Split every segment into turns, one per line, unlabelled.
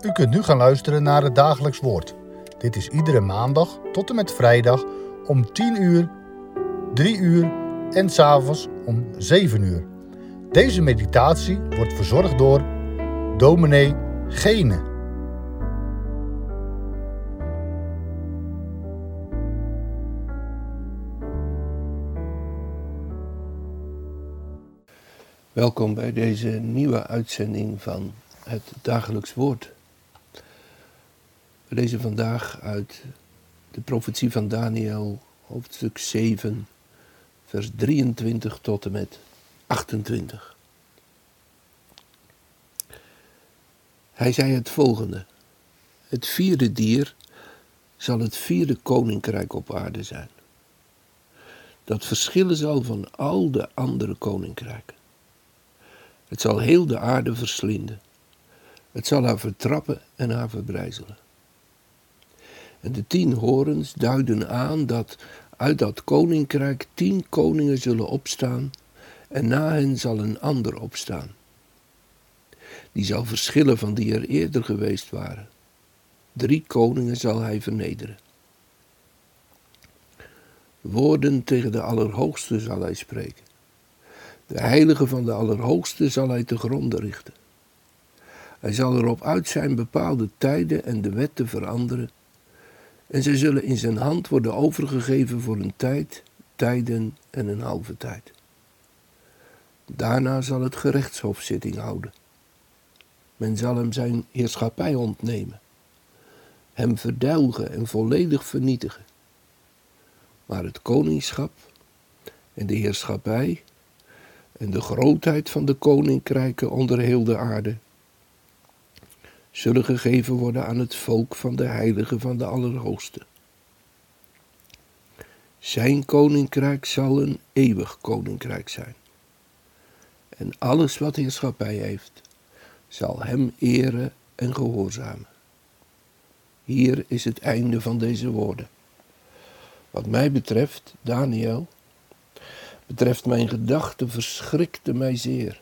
U kunt nu gaan luisteren naar het dagelijks woord. Dit is iedere maandag tot en met vrijdag om 10 uur, 3 uur en s'avonds om 7 uur. Deze meditatie wordt verzorgd door dominee Gene.
Welkom bij deze nieuwe uitzending van het dagelijks woord. We lezen vandaag uit de profetie van Daniel, hoofdstuk 7, vers 23 tot en met 28. Hij zei het volgende: Het vierde dier zal het vierde koninkrijk op aarde zijn. Dat verschillen zal van al de andere koninkrijken. Het zal heel de aarde verslinden. Het zal haar vertrappen en haar verbrijzelen. En de tien horens duiden aan dat uit dat koninkrijk tien koningen zullen opstaan en na hen zal een ander opstaan. Die zal verschillen van die er eerder geweest waren. Drie koningen zal hij vernederen. Woorden tegen de Allerhoogste zal hij spreken. De heilige van de Allerhoogste zal hij te gronden richten. Hij zal erop uit zijn bepaalde tijden en de wet te veranderen. En zij zullen in zijn hand worden overgegeven voor een tijd, tijden en een halve tijd. Daarna zal het gerechtshof zitting houden. Men zal hem zijn heerschappij ontnemen, hem verdelgen en volledig vernietigen. Maar het koningschap en de heerschappij en de grootheid van de koninkrijken onder heel de aarde zullen gegeven worden aan het volk van de heilige van de Allerhoogste. Zijn koninkrijk zal een eeuwig koninkrijk zijn. En alles wat heerschappij heeft, zal hem eren en gehoorzamen. Hier is het einde van deze woorden. Wat mij betreft, Daniel, betreft mijn gedachten verschrikte mij zeer.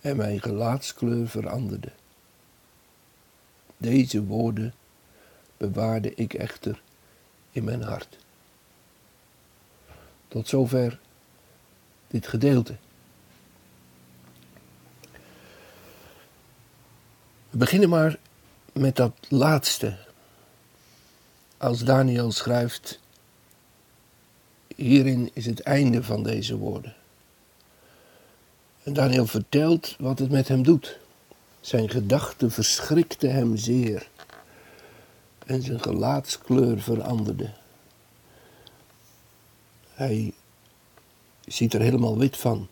En mijn gelaatskleur veranderde. Deze woorden bewaarde ik echter in mijn hart. Tot zover dit gedeelte. We beginnen maar met dat laatste als Daniel schrijft, hierin is het einde van deze woorden. En Daniel vertelt wat het met hem doet. Zijn gedachten verschrikten hem zeer en zijn gelaatskleur veranderde. Hij ziet er helemaal wit van,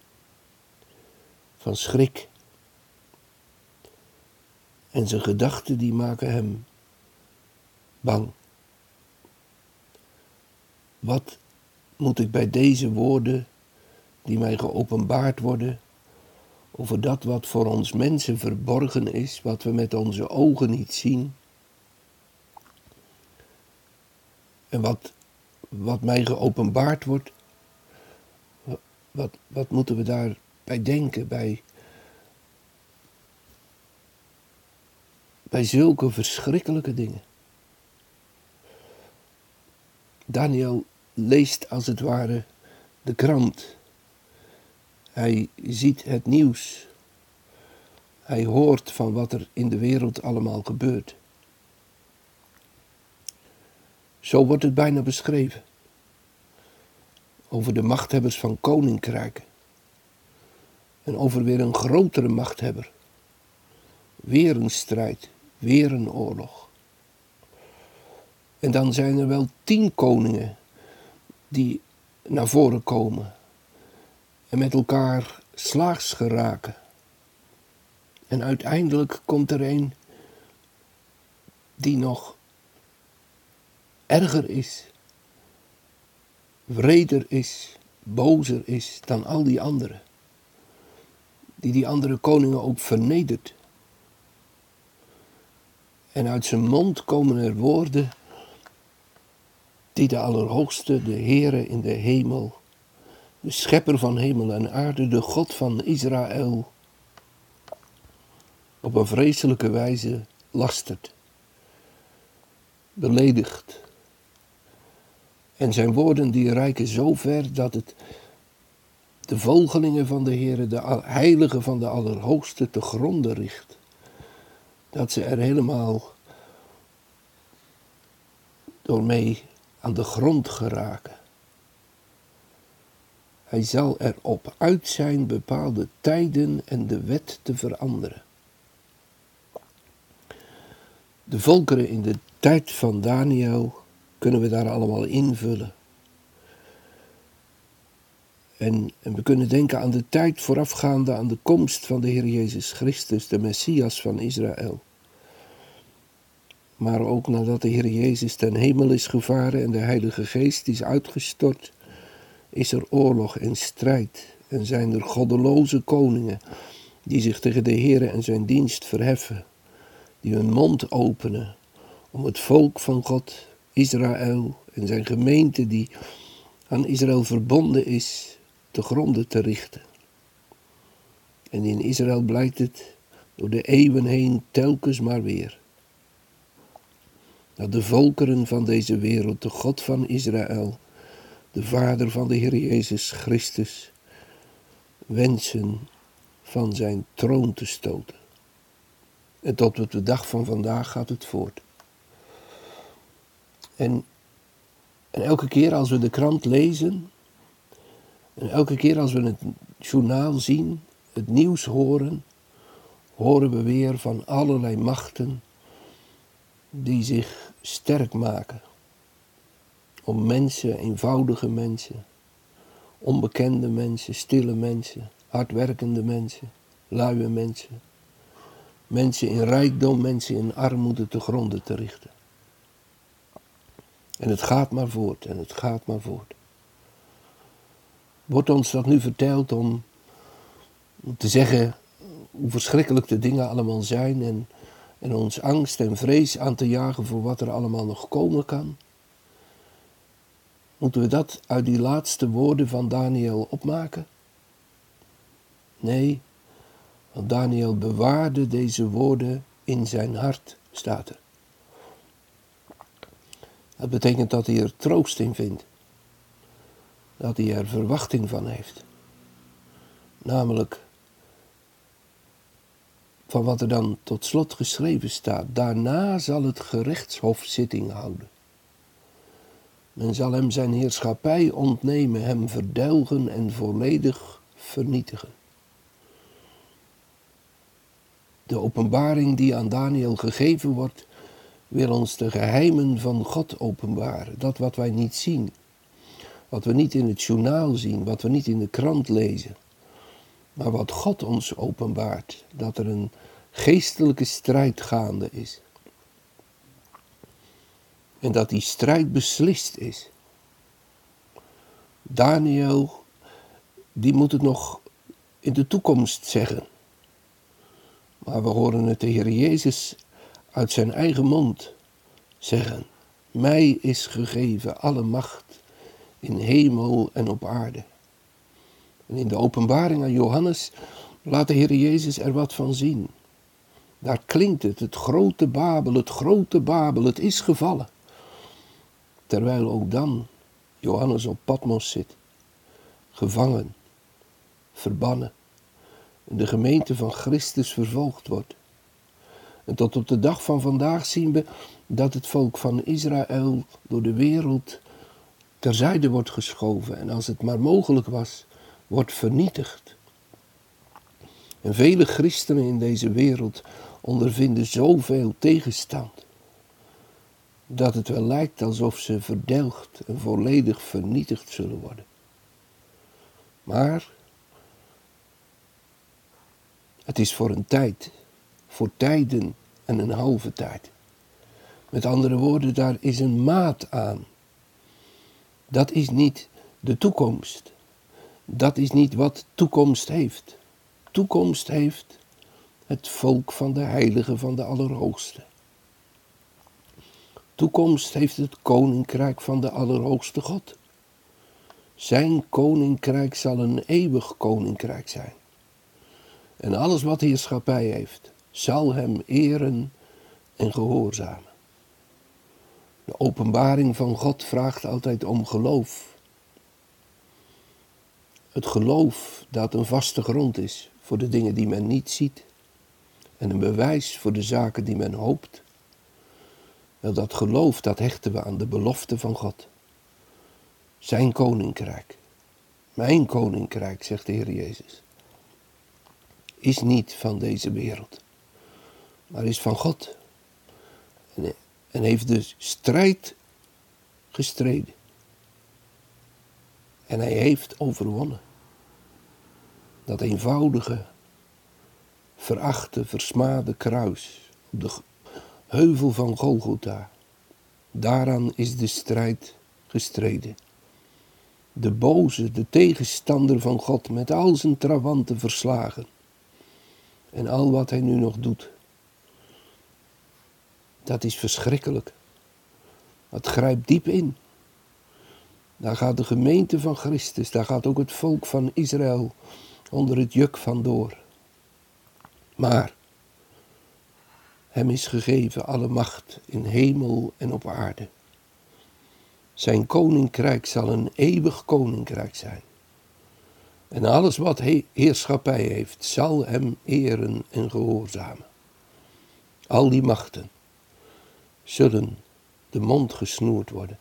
van schrik. En zijn gedachten die maken hem bang. Wat moet ik bij deze woorden, die mij geopenbaard worden, over dat wat voor ons mensen verborgen is, wat we met onze ogen niet zien, en wat, wat mij geopenbaard wordt, wat, wat moeten we daarbij denken, bij, bij zulke verschrikkelijke dingen? Daniel leest als het ware de krant. Hij ziet het nieuws. Hij hoort van wat er in de wereld allemaal gebeurt. Zo wordt het bijna beschreven. Over de machthebbers van koninkrijken. En over weer een grotere machthebber. Weer een strijd, weer een oorlog. En dan zijn er wel tien koningen die naar voren komen met elkaar slaags geraken. En uiteindelijk komt er een die nog erger is, wreder is, bozer is dan al die anderen. Die die andere koningen ook vernedert. En uit zijn mond komen er woorden die de Allerhoogste, de Heere in de hemel, de schepper van hemel en aarde, de God van Israël, op een vreselijke wijze lastert, beledigt. En zijn woorden die reiken zo ver dat het de volgelingen van de Heer, de heiligen van de Allerhoogste, te gronden richt. Dat ze er helemaal door mee aan de grond geraken. Hij zal erop uit zijn bepaalde tijden en de wet te veranderen. De volkeren in de tijd van Daniel kunnen we daar allemaal invullen. En, en, we kunnen denken aan de tijd voorafgaande aan de komst van de Heer Jezus Christus, de Messias van Israël. Maar ook nadat de Heer Jezus ten hemel is gevaren en de Heilige Geest is uitgestort, is er oorlog en strijd en zijn er goddeloze koningen die zich tegen de Heer en zijn dienst verheffen, die hun mond openen om het volk van God, Israël en zijn gemeente die aan Israël verbonden is, te gronden te richten. En in Israël blijkt het door de eeuwen heen telkens maar weer. Dat de volkeren van deze wereld de God van Israël, de Vader van de Heer Jezus Christus, wensen van zijn troon te stoten. En tot op de dag van vandaag gaat het voort. En, en elke keer als we de krant lezen, en elke keer als we het journaal zien, het nieuws horen, horen we weer van allerlei machten die zich sterk maken om mensen, eenvoudige mensen, onbekende mensen, stille mensen, hardwerkende mensen, luie mensen, mensen in rijkdom, mensen in armoede te gronden te richten. En het gaat maar voort en het gaat maar voort. Wordt ons dat nu verteld om, te zeggen hoe verschrikkelijk de dingen allemaal zijn en, en ons angst en vrees aan te jagen voor wat er allemaal nog komen kan? Moeten we dat uit die laatste woorden van Daniel opmaken? Nee, want Daniel bewaarde deze woorden in zijn hart, staat er. Dat betekent dat hij er troost in vindt dat hij er verwachting van heeft. Namelijk van wat er dan tot slot geschreven staat. Daarna zal het gerechtshof zitting houden. Men zal hem zijn heerschappij ontnemen, hem verdelgen en volledig vernietigen. De openbaring die aan Daniel gegeven wordt, wil ons de geheimen van God openbaren. Dat wat wij niet zien, wat we niet in het journaal zien, wat we niet in de krant lezen. Maar wat God ons openbaart, dat er een geestelijke strijd gaande is. En dat die strijd beslist is. Daniel, die moet het nog in de toekomst zeggen. Maar we horen het de Heer Jezus uit zijn eigen mond zeggen. Mij is gegeven alle macht in hemel en op aarde. En in de openbaring aan Johannes laat de Heer Jezus er wat van zien. Daar klinkt het, het grote Babel, het grote Babel, het is gevallen. Terwijl ook dan Johannes op Patmos zit, gevangen, verbannen, en de gemeente van Christus vervolgd wordt. En tot op de dag van vandaag zien we dat het volk van Israël door de wereld terzijde wordt geschoven en als het maar mogelijk was, wordt vernietigd. En vele christenen in deze wereld ondervinden zoveel tegenstand, dat het wel lijkt alsof ze verdelgd en volledig vernietigd zullen worden. Maar het is voor een tijd, voor tijden en een halve tijd. Met andere woorden, daar is een maat aan. Dat is niet de toekomst. Dat is niet wat toekomst heeft. Toekomst heeft het volk van de heilige van de Allerhoogste. Toekomst heeft het koninkrijk van de Allerhoogste God. Zijn koninkrijk zal een eeuwig koninkrijk zijn. En alles wat heerschappij heeft, zal hem eren en gehoorzamen. De openbaring van God vraagt altijd om geloof. Het geloof dat een vaste grond is voor de dingen die men niet ziet en een bewijs voor de zaken die men hoopt. Wel, dat geloof dat hechten we aan de belofte van God. Zijn koninkrijk, mijn koninkrijk, zegt de Heer Jezus, is niet van deze wereld, maar is van God. En, heeft de strijd gestreden. En hij heeft overwonnen. Dat eenvoudige, verachte, versmade kruis op de heuvel van Golgotha. Daaraan is de strijd gestreden. De boze, de tegenstander van God, met al zijn trawanten verslagen. En al wat hij nu nog doet. Dat is verschrikkelijk. Het grijpt diep in. Daar gaat de gemeente van Christus, daar gaat ook het volk van Israël onder het juk van door. Maar hem is gegeven alle macht in hemel en op aarde. Zijn koninkrijk zal een eeuwig koninkrijk zijn. En alles wat heerschappij heeft, zal hem eren en gehoorzamen. Al die machten zullen de mond gesnoerd worden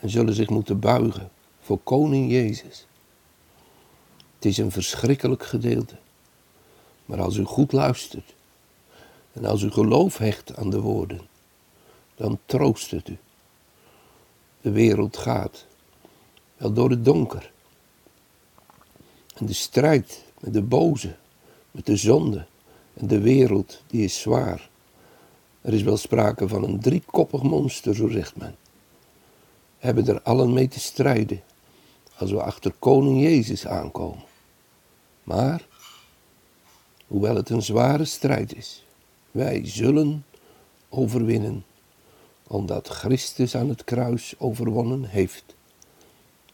en zullen zich moeten buigen voor koning Jezus. Het is een verschrikkelijk gedeelte. Maar als u goed luistert en als u geloof hecht aan de woorden, dan troost het u. De wereld gaat wel door het donker. En de strijd met de boze, met de zonde en de wereld, die is zwaar. Er is wel sprake van een driekoppig monster, zo zegt men. Hebben er allen mee te strijden als we achter koning Jezus aankomen. Maar, hoewel het een zware strijd is, wij zullen overwinnen, omdat Christus aan het kruis overwonnen heeft.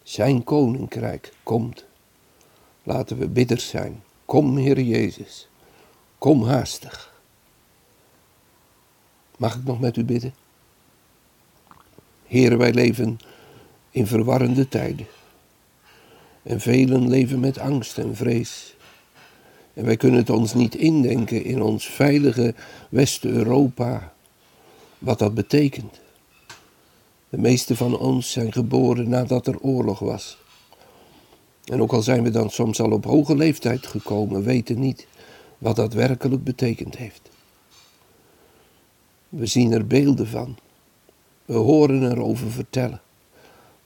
Zijn koninkrijk komt. Laten we bidders zijn. Kom, Heer Jezus. Kom haastig. Mag ik nog met u bidden? Heer, wij leven in verwarrende tijden. En velen leven met angst en vrees. En wij kunnen het ons niet indenken in ons veilige West-Europa, wat dat betekent. De meeste van ons zijn geboren nadat er oorlog was. En ook al zijn we dan soms al op hoge leeftijd gekomen, weten niet wat dat werkelijk betekend heeft. We zien er beelden van. We horen erover vertellen.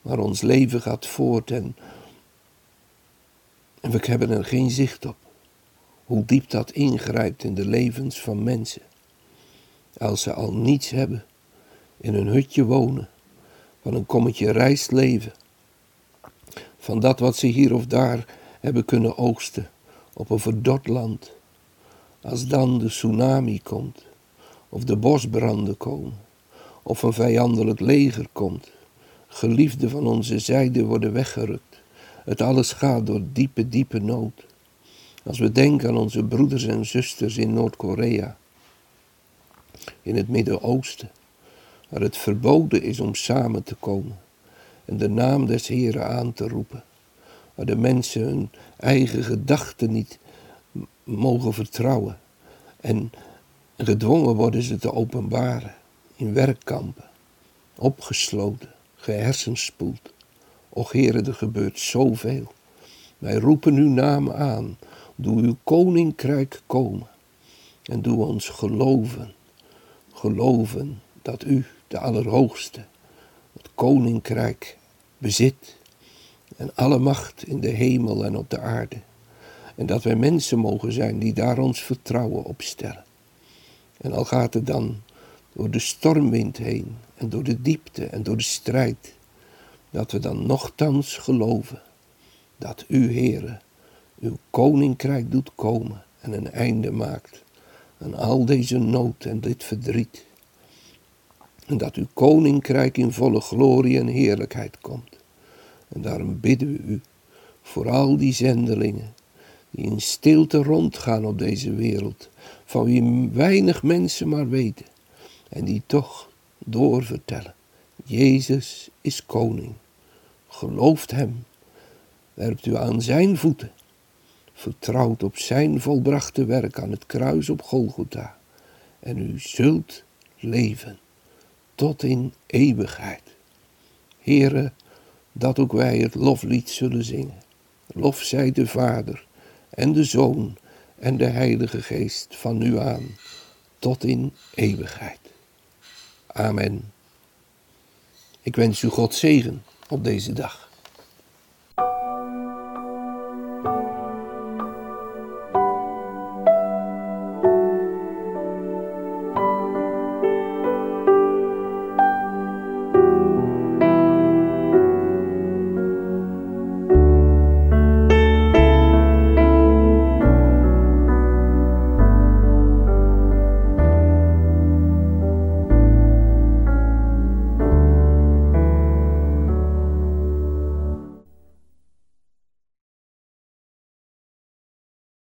Maar ons leven gaat voort en, en we hebben er geen zicht op. Hoe diep dat ingrijpt in de levens van mensen. Als ze al niets hebben, in een hutje wonen, van een kommetje rijst leven. Van dat wat ze hier of daar hebben kunnen oogsten op een verdord land. Als dan de tsunami komt, of de bosbranden komen, of een vijandelijk leger komt. Geliefden van onze zijde worden weggerukt. Het alles gaat door diepe, diepe nood. Als we denken aan onze broeders en zusters in Noord-Korea, in het Midden-Oosten, waar het verboden is om samen te komen en de naam des Heren aan te roepen, waar de mensen hun eigen gedachten niet mogen vertrouwen en gedwongen worden ze te openbaren in werkkampen, opgesloten, gehersenspoeld. Och heren, er gebeurt zoveel. Wij roepen uw naam aan, doe uw koninkrijk komen en doe ons geloven, geloven dat u, de Allerhoogste, het koninkrijk bezit en alle macht in de hemel en op de aarde. En dat wij mensen mogen zijn die daar ons vertrouwen op stellen. En al gaat het dan door de stormwind heen en door de diepte en door de strijd, dat we dan nochtans geloven dat u, Heere, uw koninkrijk doet komen en een einde maakt aan al deze nood en dit verdriet. En dat uw koninkrijk in volle glorie en heerlijkheid komt. En daarom bidden we u voor al die zendelingen die in stilte rondgaan op deze wereld, van wie weinig mensen maar weten, en die toch doorvertellen. Jezus is koning. Gelooft hem, werpt u aan zijn voeten, vertrouwt op zijn volbrachte werk aan het kruis op Golgotha, en u zult leven tot in eeuwigheid. Here, dat ook wij het loflied zullen zingen. Lof zij de Vader en de Zoon en de Heilige Geest van nu aan tot in eeuwigheid. Amen. Ik wens u God zegen op deze dag.